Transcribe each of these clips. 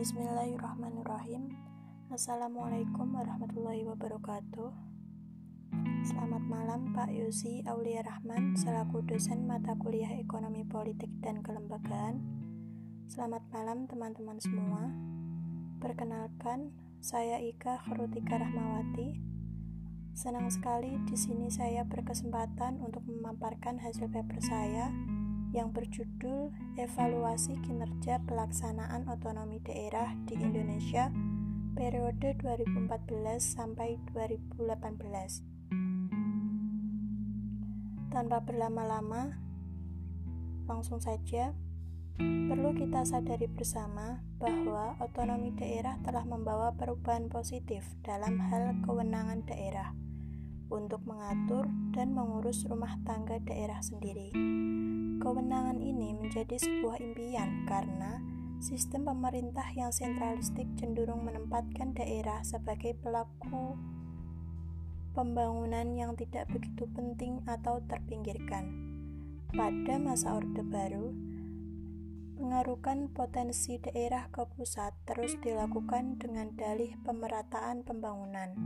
Bismillahirrahmanirrahim. Assalamualaikum warahmatullahi wabarakatuh. Selamat malam Pak Yusi Aulia Rahman selaku dosen mata kuliah Ekonomi Politik dan Kelembagaan. Selamat malam teman-teman semua. Perkenalkan, saya Ika Khrutika Rahmawati. Senang sekali di sini saya berkesempatan untuk memaparkan hasil paper saya yang berjudul Evaluasi Kinerja Pelaksanaan Otonomi Daerah di Indonesia periode 2014 sampai 2018. Tanpa berlama-lama, langsung saja perlu kita sadari bersama bahwa otonomi daerah telah membawa perubahan positif dalam hal kewenangan daerah untuk mengatur dan mengurus rumah tangga daerah sendiri Kewenangan ini menjadi sebuah impian karena sistem pemerintah yang sentralistik cenderung menempatkan daerah sebagai pelaku pembangunan yang tidak begitu penting atau terpinggirkan. Pada masa Orde Baru, pengarukan potensi daerah ke pusat terus dilakukan dengan dalih pemerataan pembangunan.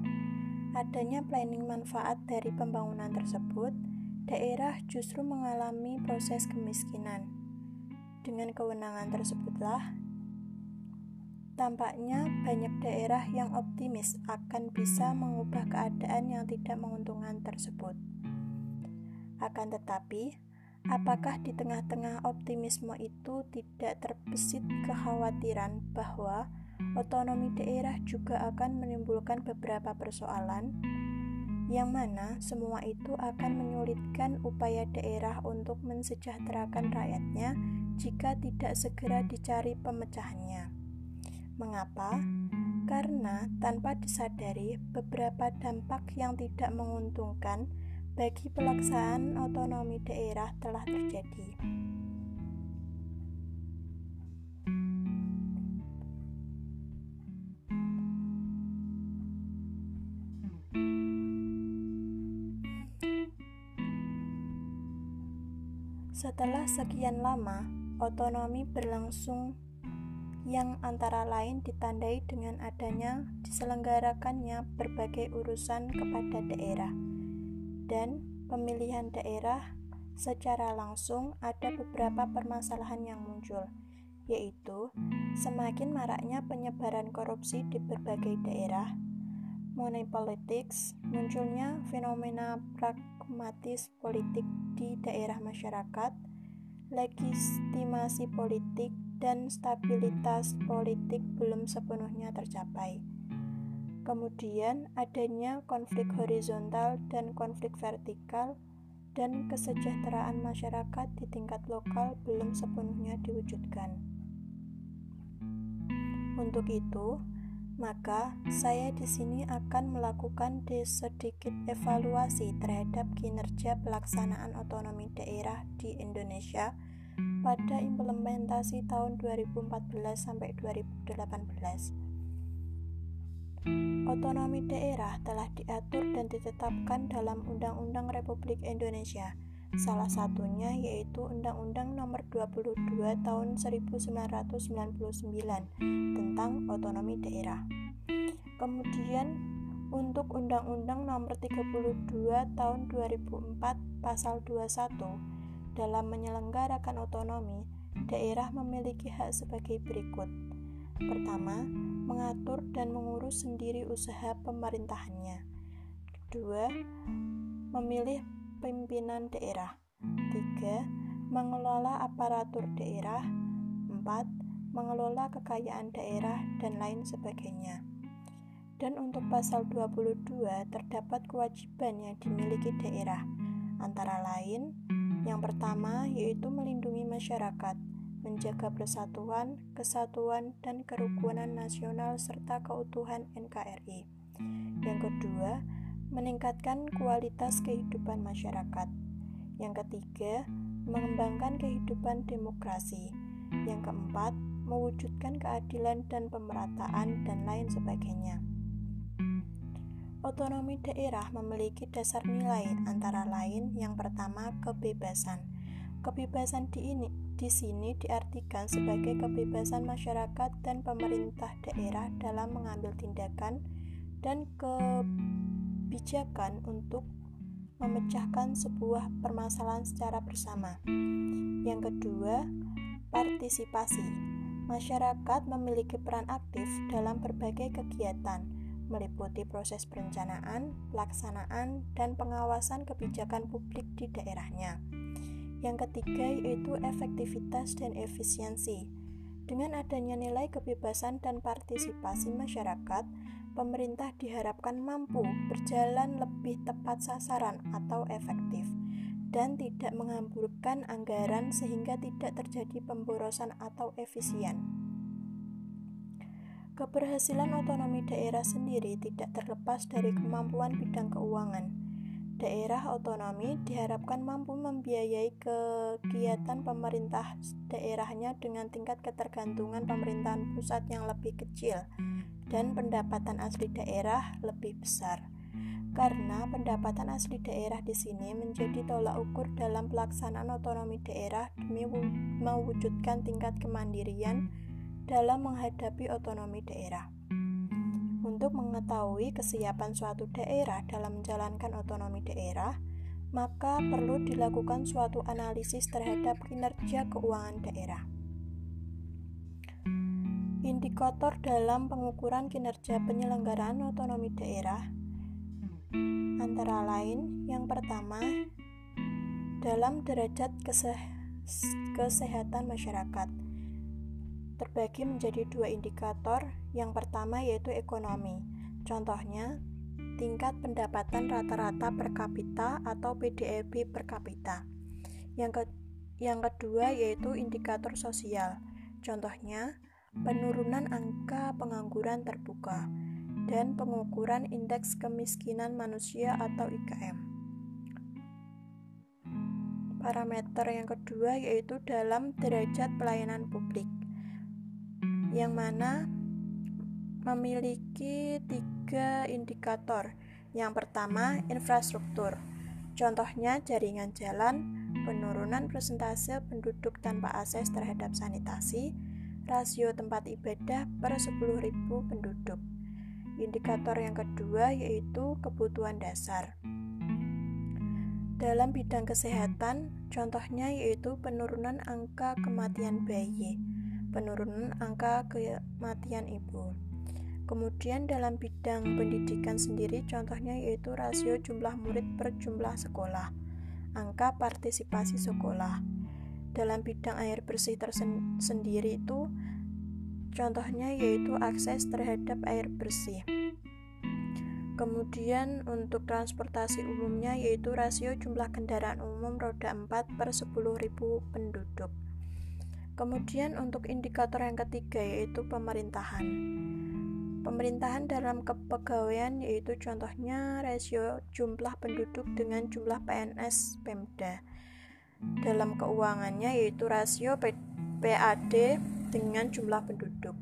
Adanya planning manfaat dari pembangunan tersebut daerah justru mengalami proses kemiskinan. Dengan kewenangan tersebutlah, tampaknya banyak daerah yang optimis akan bisa mengubah keadaan yang tidak menguntungkan tersebut. Akan tetapi, apakah di tengah-tengah optimisme itu tidak terbesit kekhawatiran bahwa otonomi daerah juga akan menimbulkan beberapa persoalan? Yang mana semua itu akan menyulitkan upaya daerah untuk mensejahterakan rakyatnya jika tidak segera dicari pemecahannya. Mengapa? Karena tanpa disadari, beberapa dampak yang tidak menguntungkan bagi pelaksanaan otonomi daerah telah terjadi. Setelah sekian lama, otonomi berlangsung yang antara lain ditandai dengan adanya diselenggarakannya berbagai urusan kepada daerah dan pemilihan daerah. Secara langsung ada beberapa permasalahan yang muncul yaitu semakin maraknya penyebaran korupsi di berbagai daerah money politics munculnya fenomena pragmatis politik di daerah masyarakat, legitimasi politik, dan stabilitas politik belum sepenuhnya tercapai. Kemudian adanya konflik horizontal dan konflik vertikal dan kesejahteraan masyarakat di tingkat lokal belum sepenuhnya diwujudkan. Untuk itu, maka, saya di sini akan melakukan sedikit evaluasi terhadap kinerja pelaksanaan otonomi daerah di Indonesia pada implementasi tahun 2014 sampai 2018. Otonomi daerah telah diatur dan ditetapkan dalam Undang-Undang Republik Indonesia Salah satunya yaitu Undang-Undang Nomor 22 Tahun 1999 tentang otonomi daerah. Kemudian untuk Undang-Undang Nomor 32 Tahun 2004 Pasal 21 dalam menyelenggarakan otonomi, daerah memiliki hak sebagai berikut. Pertama, mengatur dan mengurus sendiri usaha pemerintahannya. Kedua, memilih pimpinan daerah. 3. Mengelola aparatur daerah. 4. Mengelola kekayaan daerah dan lain sebagainya. Dan untuk pasal 22 terdapat kewajiban yang dimiliki daerah, antara lain yang pertama yaitu melindungi masyarakat, menjaga persatuan, kesatuan, dan kerukunan nasional serta keutuhan NKRI. Yang kedua, meningkatkan kualitas kehidupan masyarakat. Yang ketiga, mengembangkan kehidupan demokrasi. Yang keempat, mewujudkan keadilan dan pemerataan dan lain sebagainya. Otonomi daerah memiliki dasar nilai antara lain yang pertama kebebasan. Kebebasan di ini di sini diartikan sebagai kebebasan masyarakat dan pemerintah daerah dalam mengambil tindakan dan kebijakan untuk memecahkan sebuah permasalahan secara bersama. Yang kedua, partisipasi. Masyarakat memiliki peran aktif dalam berbagai kegiatan, meliputi proses perencanaan, pelaksanaan, dan pengawasan kebijakan publik di daerahnya. Yang ketiga yaitu efektivitas dan efisiensi. Dengan adanya nilai kebebasan dan partisipasi masyarakat, pemerintah diharapkan mampu berjalan lebih tepat sasaran atau efektif dan tidak menghamburkan anggaran sehingga tidak terjadi pemborosan atau efisien. Keberhasilan otonomi daerah sendiri tidak terlepas dari kemampuan bidang keuangan daerah otonomi diharapkan mampu membiayai kegiatan pemerintah daerahnya dengan tingkat ketergantungan pemerintahan pusat yang lebih kecil dan pendapatan asli daerah lebih besar. Karena pendapatan asli daerah di sini menjadi tolak ukur dalam pelaksanaan otonomi daerah demi mewujudkan tingkat kemandirian dalam menghadapi otonomi daerah. Untuk mengetahui kesiapan suatu daerah dalam menjalankan otonomi daerah, maka perlu dilakukan suatu analisis terhadap kinerja keuangan daerah. Indikator dalam pengukuran kinerja penyelenggaraan otonomi daerah antara lain yang pertama dalam derajat kesehatan masyarakat terbagi menjadi dua indikator. Yang pertama yaitu ekonomi. Contohnya, tingkat pendapatan rata-rata per kapita atau PDB per kapita. Yang, ke yang kedua yaitu indikator sosial. Contohnya, penurunan angka pengangguran terbuka dan pengukuran indeks kemiskinan manusia atau IKM. Parameter yang kedua yaitu dalam derajat pelayanan publik yang mana memiliki tiga indikator. Yang pertama, infrastruktur. Contohnya jaringan jalan, penurunan persentase penduduk tanpa akses terhadap sanitasi, rasio tempat ibadah per 10.000 penduduk. Indikator yang kedua yaitu kebutuhan dasar. Dalam bidang kesehatan, contohnya yaitu penurunan angka kematian bayi penurunan angka kematian ibu. Kemudian dalam bidang pendidikan sendiri contohnya yaitu rasio jumlah murid per jumlah sekolah, angka partisipasi sekolah. Dalam bidang air bersih tersendiri itu contohnya yaitu akses terhadap air bersih. Kemudian untuk transportasi umumnya yaitu rasio jumlah kendaraan umum roda 4 per 10.000 penduduk. Kemudian untuk indikator yang ketiga yaitu pemerintahan. Pemerintahan dalam kepegawaian yaitu contohnya rasio jumlah penduduk dengan jumlah PNS Pemda. Dalam keuangannya yaitu rasio PAD dengan jumlah penduduk.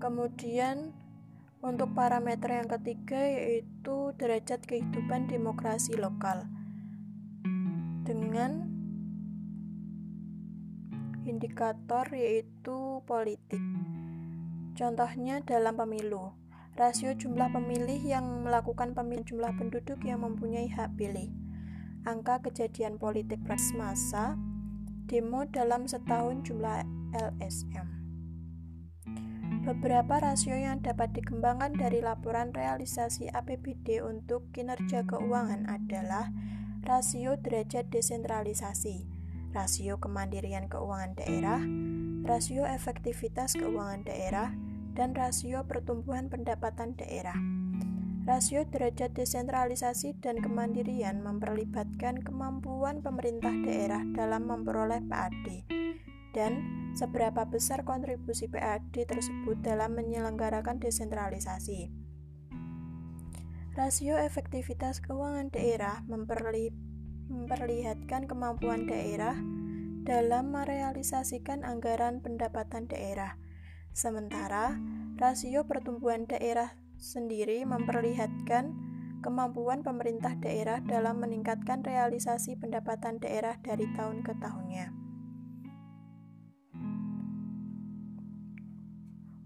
Kemudian untuk parameter yang ketiga yaitu derajat kehidupan demokrasi lokal. Dengan indikator yaitu politik. Contohnya dalam pemilu, rasio jumlah pemilih yang melakukan pemilihan jumlah penduduk yang mempunyai hak pilih. Angka kejadian politik press masa, demo dalam setahun jumlah LSM. Beberapa rasio yang dapat dikembangkan dari laporan realisasi APBD untuk kinerja keuangan adalah rasio derajat desentralisasi, rasio kemandirian keuangan daerah, rasio efektivitas keuangan daerah, dan rasio pertumbuhan pendapatan daerah. Rasio derajat desentralisasi dan kemandirian memperlibatkan kemampuan pemerintah daerah dalam memperoleh PAD dan seberapa besar kontribusi PAD tersebut dalam menyelenggarakan desentralisasi. Rasio efektivitas keuangan daerah memperlibatkan memperlihatkan kemampuan daerah dalam merealisasikan anggaran pendapatan daerah. Sementara rasio pertumbuhan daerah sendiri memperlihatkan kemampuan pemerintah daerah dalam meningkatkan realisasi pendapatan daerah dari tahun ke tahunnya.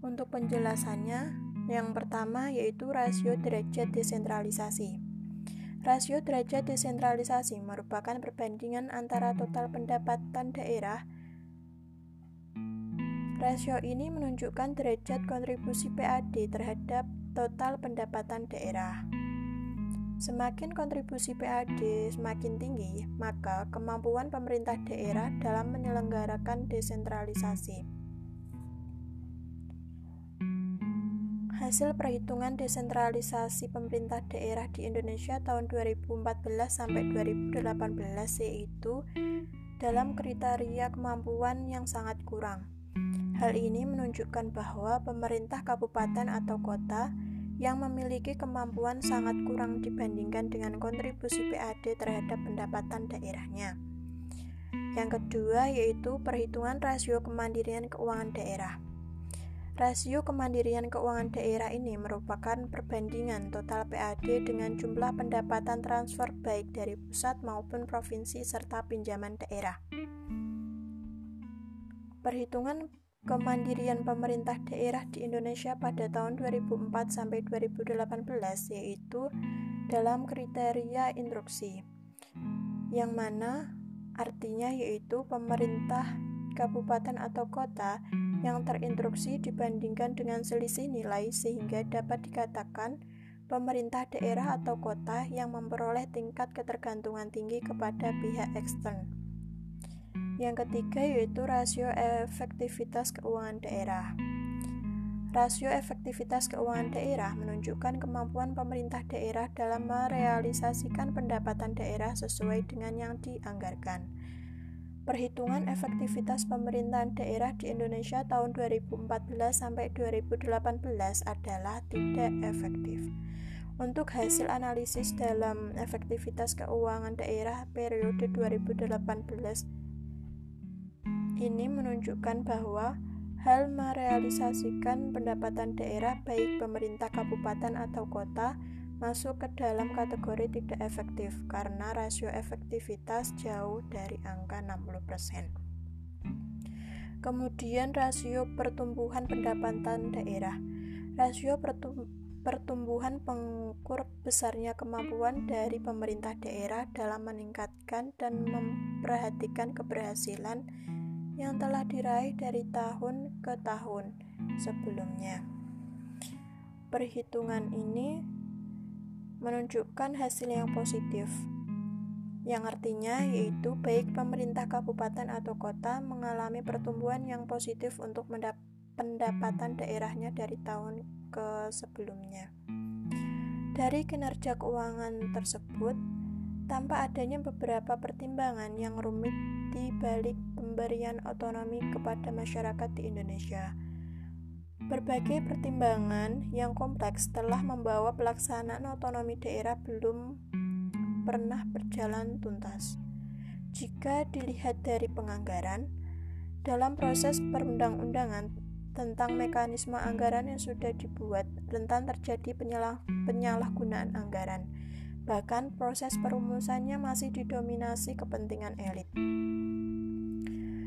Untuk penjelasannya, yang pertama yaitu rasio derajat desentralisasi. Rasio derajat desentralisasi merupakan perbandingan antara total pendapatan daerah. Rasio ini menunjukkan derajat kontribusi PAD terhadap total pendapatan daerah. Semakin kontribusi PAD semakin tinggi, maka kemampuan pemerintah daerah dalam menyelenggarakan desentralisasi. Hasil perhitungan desentralisasi pemerintah daerah di Indonesia tahun 2014 sampai 2018 yaitu dalam kriteria kemampuan yang sangat kurang. Hal ini menunjukkan bahwa pemerintah kabupaten atau kota yang memiliki kemampuan sangat kurang dibandingkan dengan kontribusi PAD terhadap pendapatan daerahnya. Yang kedua yaitu perhitungan rasio kemandirian keuangan daerah. Rasio kemandirian keuangan daerah ini merupakan perbandingan total PAD dengan jumlah pendapatan transfer baik dari pusat maupun provinsi serta pinjaman daerah. Perhitungan kemandirian pemerintah daerah di Indonesia pada tahun 2004 sampai 2018 yaitu dalam kriteria instruksi yang mana artinya yaitu pemerintah kabupaten atau kota yang terinstruksi dibandingkan dengan selisih nilai sehingga dapat dikatakan pemerintah daerah atau kota yang memperoleh tingkat ketergantungan tinggi kepada pihak ekstern. Yang ketiga yaitu rasio efektivitas keuangan daerah. Rasio efektivitas keuangan daerah menunjukkan kemampuan pemerintah daerah dalam merealisasikan pendapatan daerah sesuai dengan yang dianggarkan. Perhitungan efektivitas pemerintahan daerah di Indonesia tahun 2014 sampai 2018 adalah tidak efektif. Untuk hasil analisis dalam efektivitas keuangan daerah periode 2018 ini menunjukkan bahwa hal merealisasikan pendapatan daerah baik pemerintah kabupaten atau kota masuk ke dalam kategori tidak efektif karena rasio efektivitas jauh dari angka 60%. Kemudian rasio pertumbuhan pendapatan daerah. Rasio pertumbuhan pengukur besarnya kemampuan dari pemerintah daerah dalam meningkatkan dan memperhatikan keberhasilan yang telah diraih dari tahun ke tahun sebelumnya. Perhitungan ini menunjukkan hasil yang positif, yang artinya yaitu baik pemerintah kabupaten atau kota mengalami pertumbuhan yang positif untuk pendapatan daerahnya dari tahun ke sebelumnya. Dari kinerja keuangan tersebut, tanpa adanya beberapa pertimbangan yang rumit di balik pemberian otonomi kepada masyarakat di Indonesia. Berbagai pertimbangan yang kompleks telah membawa pelaksanaan otonomi daerah belum pernah berjalan tuntas. Jika dilihat dari penganggaran, dalam proses perundang-undangan tentang mekanisme anggaran yang sudah dibuat, rentan terjadi penyalah, penyalahgunaan anggaran Bahkan proses perumusannya masih didominasi kepentingan elit.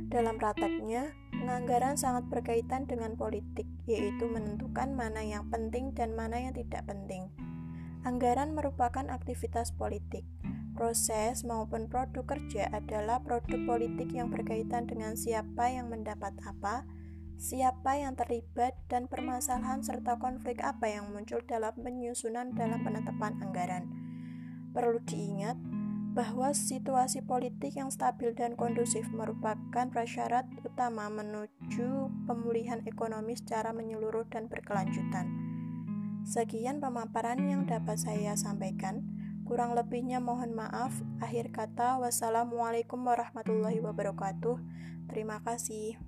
Dalam prakteknya, penganggaran sangat berkaitan dengan politik, yaitu menentukan mana yang penting dan mana yang tidak penting. Anggaran merupakan aktivitas politik. Proses maupun produk kerja adalah produk politik yang berkaitan dengan siapa yang mendapat apa, siapa yang terlibat, dan permasalahan serta konflik apa yang muncul dalam penyusunan dalam penetapan anggaran. Perlu diingat bahwa situasi politik yang stabil dan kondusif merupakan prasyarat utama menuju pemulihan ekonomi secara menyeluruh dan berkelanjutan. Sekian pemaparan yang dapat saya sampaikan. Kurang lebihnya mohon maaf. Akhir kata, wassalamualaikum warahmatullahi wabarakatuh. Terima kasih.